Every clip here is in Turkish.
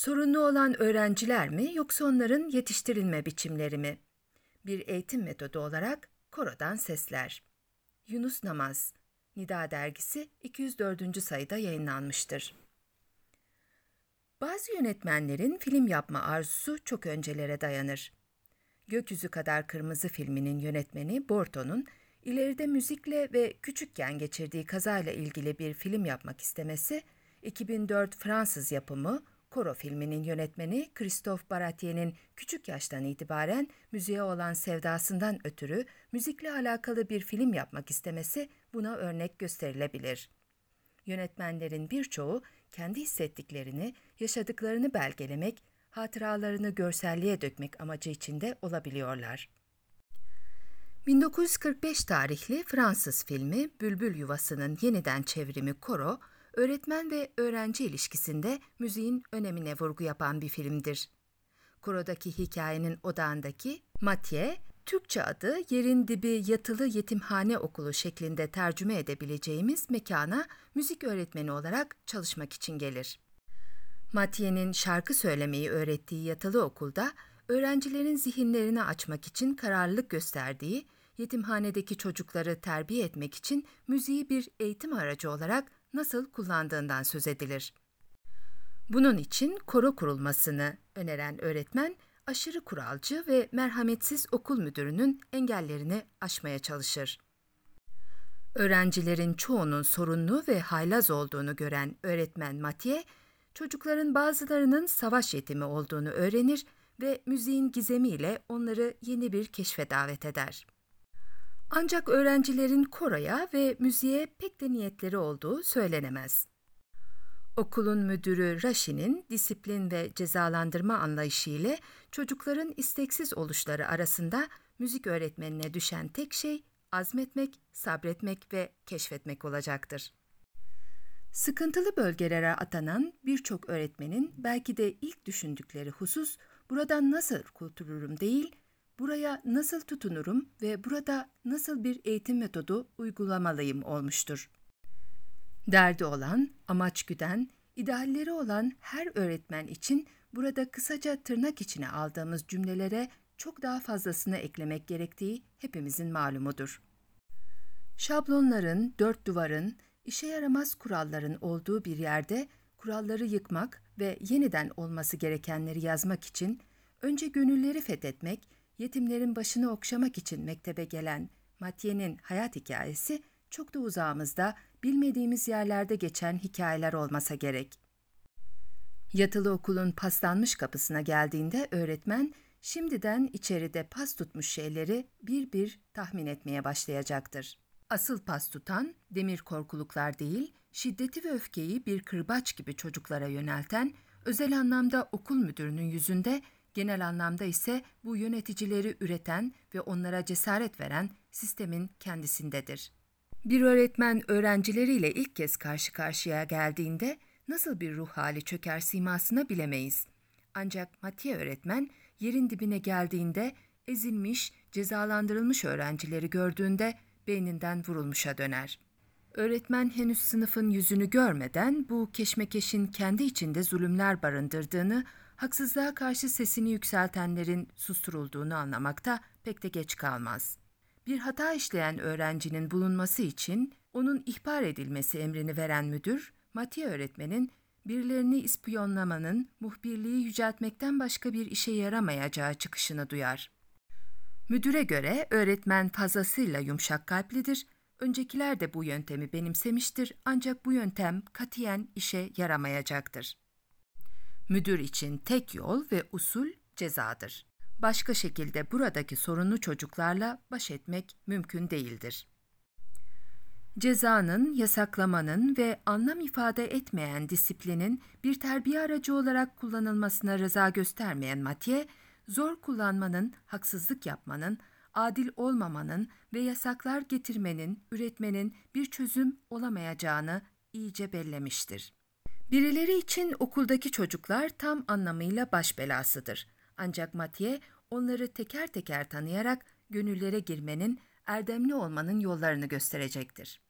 Sorunlu olan öğrenciler mi yoksa onların yetiştirilme biçimleri mi? Bir eğitim metodu olarak korodan sesler. Yunus Namaz, Nida Dergisi 204. sayıda yayınlanmıştır. Bazı yönetmenlerin film yapma arzusu çok öncelere dayanır. Gökyüzü Kadar Kırmızı filminin yönetmeni Borto'nun ileride müzikle ve küçükken geçirdiği kazayla ilgili bir film yapmak istemesi, 2004 Fransız yapımı Koro filminin yönetmeni Christophe Baratier'in küçük yaştan itibaren müziğe olan sevdasından ötürü müzikle alakalı bir film yapmak istemesi buna örnek gösterilebilir. Yönetmenlerin birçoğu kendi hissettiklerini, yaşadıklarını belgelemek, hatıralarını görselliğe dökmek amacı içinde olabiliyorlar. 1945 tarihli Fransız filmi Bülbül Yuvası'nın yeniden çevrimi Koro, öğretmen ve öğrenci ilişkisinde müziğin önemine vurgu yapan bir filmdir. Korodaki hikayenin odağındaki Mathieu, Türkçe adı yerin dibi yatılı yetimhane okulu şeklinde tercüme edebileceğimiz mekana müzik öğretmeni olarak çalışmak için gelir. Mathieu'nin şarkı söylemeyi öğrettiği yatılı okulda öğrencilerin zihinlerini açmak için kararlılık gösterdiği, yetimhanedeki çocukları terbiye etmek için müziği bir eğitim aracı olarak nasıl kullandığından söz edilir. Bunun için koro kurulmasını öneren öğretmen, aşırı kuralcı ve merhametsiz okul müdürünün engellerini aşmaya çalışır. Öğrencilerin çoğunun sorunlu ve haylaz olduğunu gören öğretmen Mathieu, çocukların bazılarının savaş yetimi olduğunu öğrenir ve müziğin gizemiyle onları yeni bir keşfe davet eder. Ancak öğrencilerin koroya ve müziğe pek de niyetleri olduğu söylenemez. Okulun müdürü Rashi'nin disiplin ve cezalandırma anlayışı ile çocukların isteksiz oluşları arasında müzik öğretmenine düşen tek şey azmetmek, sabretmek ve keşfetmek olacaktır. Sıkıntılı bölgelere atanan birçok öğretmenin belki de ilk düşündükleri husus buradan nasıl kurtulurum değil, buraya nasıl tutunurum ve burada nasıl bir eğitim metodu uygulamalıyım olmuştur. Derdi olan, amaç güden, idealleri olan her öğretmen için burada kısaca tırnak içine aldığımız cümlelere çok daha fazlasını eklemek gerektiği hepimizin malumudur. Şablonların, dört duvarın, işe yaramaz kuralların olduğu bir yerde kuralları yıkmak ve yeniden olması gerekenleri yazmak için önce gönülleri fethetmek, yetimlerin başını okşamak için mektebe gelen Matye'nin hayat hikayesi çok da uzağımızda bilmediğimiz yerlerde geçen hikayeler olmasa gerek. Yatılı okulun paslanmış kapısına geldiğinde öğretmen şimdiden içeride pas tutmuş şeyleri bir bir tahmin etmeye başlayacaktır. Asıl pas tutan demir korkuluklar değil, şiddeti ve öfkeyi bir kırbaç gibi çocuklara yönelten, özel anlamda okul müdürünün yüzünde, genel anlamda ise bu yöneticileri üreten ve onlara cesaret veren sistemin kendisindedir. Bir öğretmen öğrencileriyle ilk kez karşı karşıya geldiğinde nasıl bir ruh hali çöker simasına bilemeyiz. Ancak Mathieu öğretmen yerin dibine geldiğinde ezilmiş, cezalandırılmış öğrencileri gördüğünde beyninden vurulmuşa döner. Öğretmen henüz sınıfın yüzünü görmeden bu keşmekeşin kendi içinde zulümler barındırdığını, haksızlığa karşı sesini yükseltenlerin susturulduğunu anlamakta pek de geç kalmaz. Bir hata işleyen öğrencinin bulunması için onun ihbar edilmesi emrini veren müdür, Matiye öğretmenin birilerini ispiyonlamanın muhbirliği yüceltmekten başka bir işe yaramayacağı çıkışını duyar. Müdüre göre öğretmen fazlasıyla yumuşak kalplidir, öncekiler de bu yöntemi benimsemiştir ancak bu yöntem katiyen işe yaramayacaktır. Müdür için tek yol ve usul cezadır. Başka şekilde buradaki sorunlu çocuklarla baş etmek mümkün değildir. Cezanın, yasaklamanın ve anlam ifade etmeyen disiplinin bir terbiye aracı olarak kullanılmasına rıza göstermeyen Mathieu, zor kullanmanın, haksızlık yapmanın, adil olmamanın ve yasaklar getirmenin, üretmenin bir çözüm olamayacağını iyice bellemiştir. Birileri için okuldaki çocuklar tam anlamıyla baş belasıdır. Ancak Mathieu onları teker teker tanıyarak gönüllere girmenin, erdemli olmanın yollarını gösterecektir.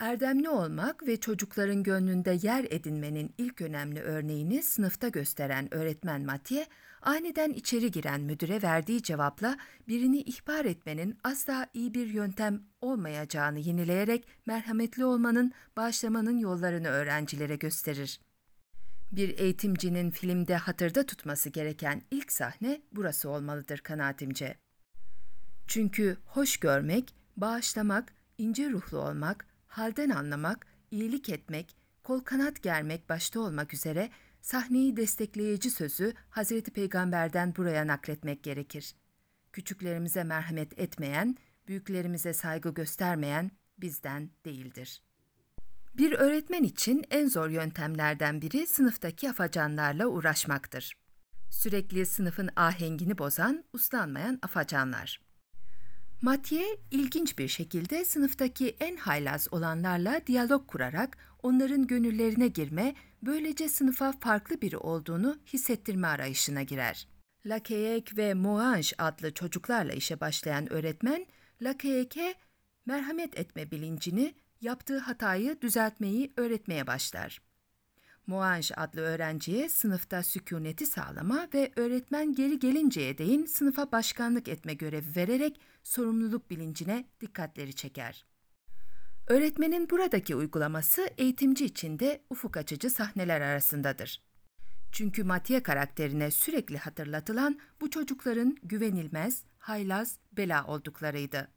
Erdemli olmak ve çocukların gönlünde yer edinmenin ilk önemli örneğini sınıfta gösteren öğretmen Mathieu, aniden içeri giren müdüre verdiği cevapla birini ihbar etmenin asla iyi bir yöntem olmayacağını yenileyerek merhametli olmanın, bağışlamanın yollarını öğrencilere gösterir. Bir eğitimcinin filmde hatırda tutması gereken ilk sahne burası olmalıdır kanaatimce. Çünkü hoş görmek, bağışlamak, ince ruhlu olmak, halden anlamak, iyilik etmek, kol kanat germek başta olmak üzere sahneyi destekleyici sözü Hazreti Peygamber'den buraya nakletmek gerekir. Küçüklerimize merhamet etmeyen, büyüklerimize saygı göstermeyen bizden değildir. Bir öğretmen için en zor yöntemlerden biri sınıftaki afacanlarla uğraşmaktır. Sürekli sınıfın ahengini bozan, uslanmayan afacanlar. Mathieu ilginç bir şekilde sınıftaki en haylaz olanlarla diyalog kurarak onların gönüllerine girme, böylece sınıfa farklı biri olduğunu hissettirme arayışına girer. Lacayek ve Moange adlı çocuklarla işe başlayan öğretmen, Lacayek'e merhamet etme bilincini, yaptığı hatayı düzeltmeyi öğretmeye başlar. Moange adlı öğrenciye sınıfta sükuneti sağlama ve öğretmen geri gelinceye değin sınıfa başkanlık etme görevi vererek sorumluluk bilincine dikkatleri çeker. Öğretmenin buradaki uygulaması eğitimci için de ufuk açıcı sahneler arasındadır. Çünkü Mathieu karakterine sürekli hatırlatılan bu çocukların güvenilmez, haylaz, bela olduklarıydı.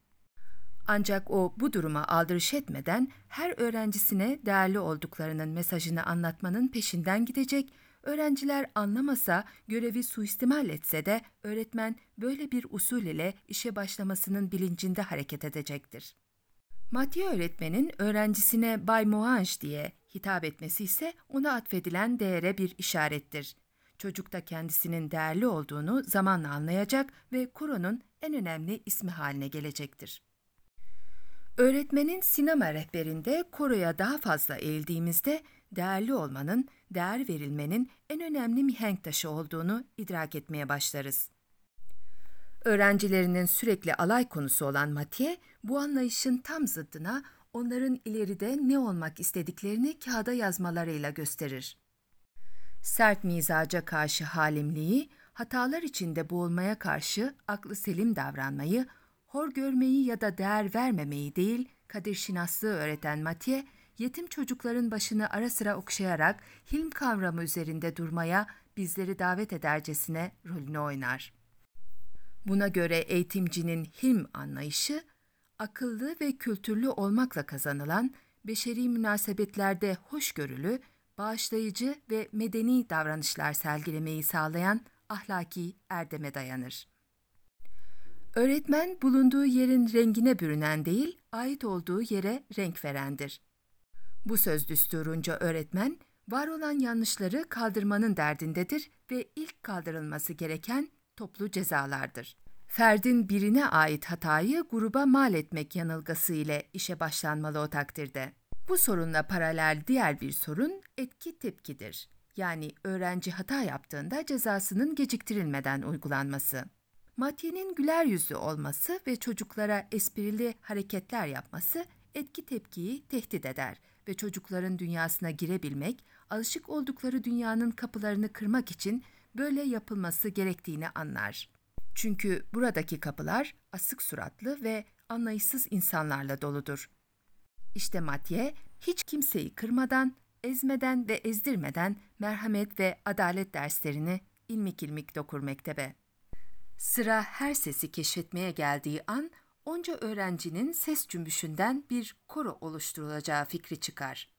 Ancak o bu duruma aldırış etmeden her öğrencisine değerli olduklarının mesajını anlatmanın peşinden gidecek, öğrenciler anlamasa, görevi suistimal etse de öğretmen böyle bir usul ile işe başlamasının bilincinde hareket edecektir. Mathieu öğretmenin öğrencisine Bay Moange diye hitap etmesi ise ona atfedilen değere bir işarettir. Çocuk da kendisinin değerli olduğunu zamanla anlayacak ve Kuro'nun en önemli ismi haline gelecektir. Öğretmenin sinema rehberinde koroya daha fazla eğildiğimizde değerli olmanın, değer verilmenin en önemli mihenk taşı olduğunu idrak etmeye başlarız. Öğrencilerinin sürekli alay konusu olan Mathieu, bu anlayışın tam zıddına onların ileride ne olmak istediklerini kağıda yazmalarıyla gösterir. Sert mizaca karşı halimliği, hatalar içinde boğulmaya karşı aklı selim davranmayı, hor görmeyi ya da değer vermemeyi değil, kadir şinaslığı öğreten Mathieu, yetim çocukların başını ara sıra okşayarak hilm kavramı üzerinde durmaya bizleri davet edercesine rolünü oynar. Buna göre eğitimcinin hilm anlayışı, akıllı ve kültürlü olmakla kazanılan, beşeri münasebetlerde hoşgörülü, bağışlayıcı ve medeni davranışlar sergilemeyi sağlayan ahlaki erdeme dayanır. Öğretmen bulunduğu yerin rengine bürünen değil, ait olduğu yere renk verendir. Bu söz düsturunca öğretmen, var olan yanlışları kaldırmanın derdindedir ve ilk kaldırılması gereken toplu cezalardır. Ferdin birine ait hatayı gruba mal etmek yanılgısı ile işe başlanmalı o takdirde. Bu sorunla paralel diğer bir sorun etki tepkidir. Yani öğrenci hata yaptığında cezasının geciktirilmeden uygulanması. Matye'nin güler yüzlü olması ve çocuklara esprili hareketler yapması etki tepkiyi tehdit eder ve çocukların dünyasına girebilmek, alışık oldukları dünyanın kapılarını kırmak için böyle yapılması gerektiğini anlar. Çünkü buradaki kapılar asık suratlı ve anlayışsız insanlarla doludur. İşte Matye hiç kimseyi kırmadan, ezmeden ve ezdirmeden merhamet ve adalet derslerini ilmik ilmik dokur mektebe. Sıra her sesi keşfetmeye geldiği an onca öğrencinin ses cümbüşünden bir koro oluşturulacağı fikri çıkar.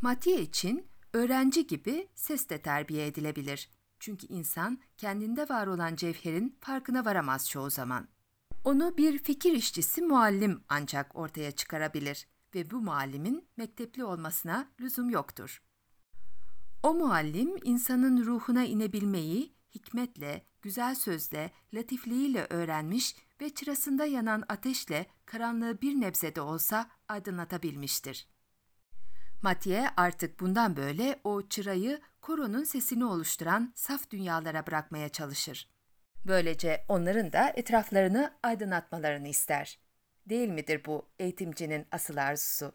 Matye için öğrenci gibi ses de terbiye edilebilir. Çünkü insan kendinde var olan cevherin farkına varamaz çoğu zaman. Onu bir fikir işçisi muallim ancak ortaya çıkarabilir ve bu muallimin mektepli olmasına lüzum yoktur. O muallim insanın ruhuna inebilmeyi hikmetle, güzel sözle, latifliğiyle öğrenmiş ve çırasında yanan ateşle karanlığı bir nebze de olsa aydınlatabilmiştir. Mathieu artık bundan böyle o çırayı koronun sesini oluşturan saf dünyalara bırakmaya çalışır. Böylece onların da etraflarını aydınlatmalarını ister. Değil midir bu eğitimcinin asıl arzusu?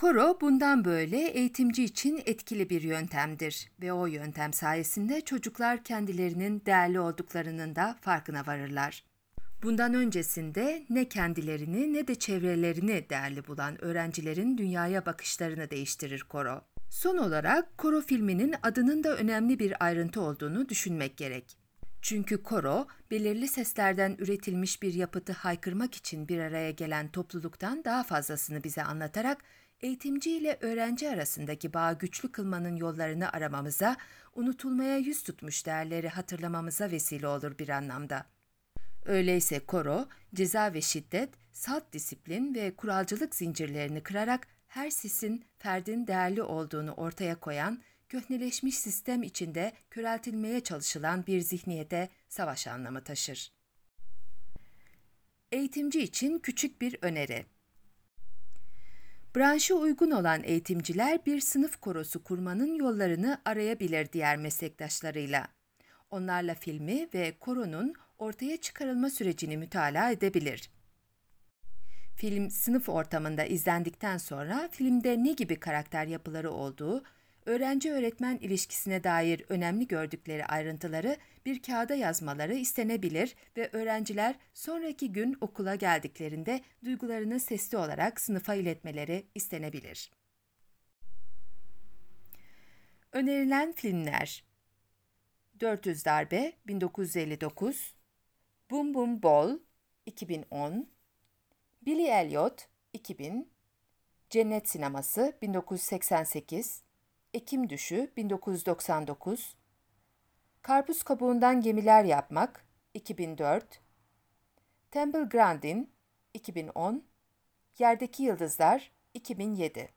Koro bundan böyle eğitimci için etkili bir yöntemdir ve o yöntem sayesinde çocuklar kendilerinin değerli olduklarının da farkına varırlar. Bundan öncesinde ne kendilerini ne de çevrelerini değerli bulan öğrencilerin dünyaya bakışlarını değiştirir koro. Son olarak koro filminin adının da önemli bir ayrıntı olduğunu düşünmek gerek. Çünkü koro, belirli seslerden üretilmiş bir yapıtı haykırmak için bir araya gelen topluluktan daha fazlasını bize anlatarak eğitimci ile öğrenci arasındaki bağı güçlü kılmanın yollarını aramamıza, unutulmaya yüz tutmuş değerleri hatırlamamıza vesile olur bir anlamda. Öyleyse koro, ceza ve şiddet, salt disiplin ve kuralcılık zincirlerini kırarak her sesin ferdin değerli olduğunu ortaya koyan, köhneleşmiş sistem içinde köreltilmeye çalışılan bir zihniyete savaş anlamı taşır. Eğitimci için küçük bir öneri. Branşa uygun olan eğitimciler bir sınıf korosu kurmanın yollarını arayabilir diğer meslektaşlarıyla. Onlarla filmi ve koronun ortaya çıkarılma sürecini mütalaa edebilir. Film sınıf ortamında izlendikten sonra filmde ne gibi karakter yapıları olduğu, öğrenci-öğretmen ilişkisine dair önemli gördükleri ayrıntıları bir kağıda yazmaları istenebilir ve öğrenciler sonraki gün okula geldiklerinde duygularını sesli olarak sınıfa iletmeleri istenebilir. Önerilen filmler 400 Darbe 1959 Boom Boom Ball 2010 Billy Elliot 2000 Cennet Sineması 1988 Ekim Düşü 1999 Karpuz kabuğundan gemiler yapmak 2004 Temple Grandin 2010 Yerdeki Yıldızlar 2007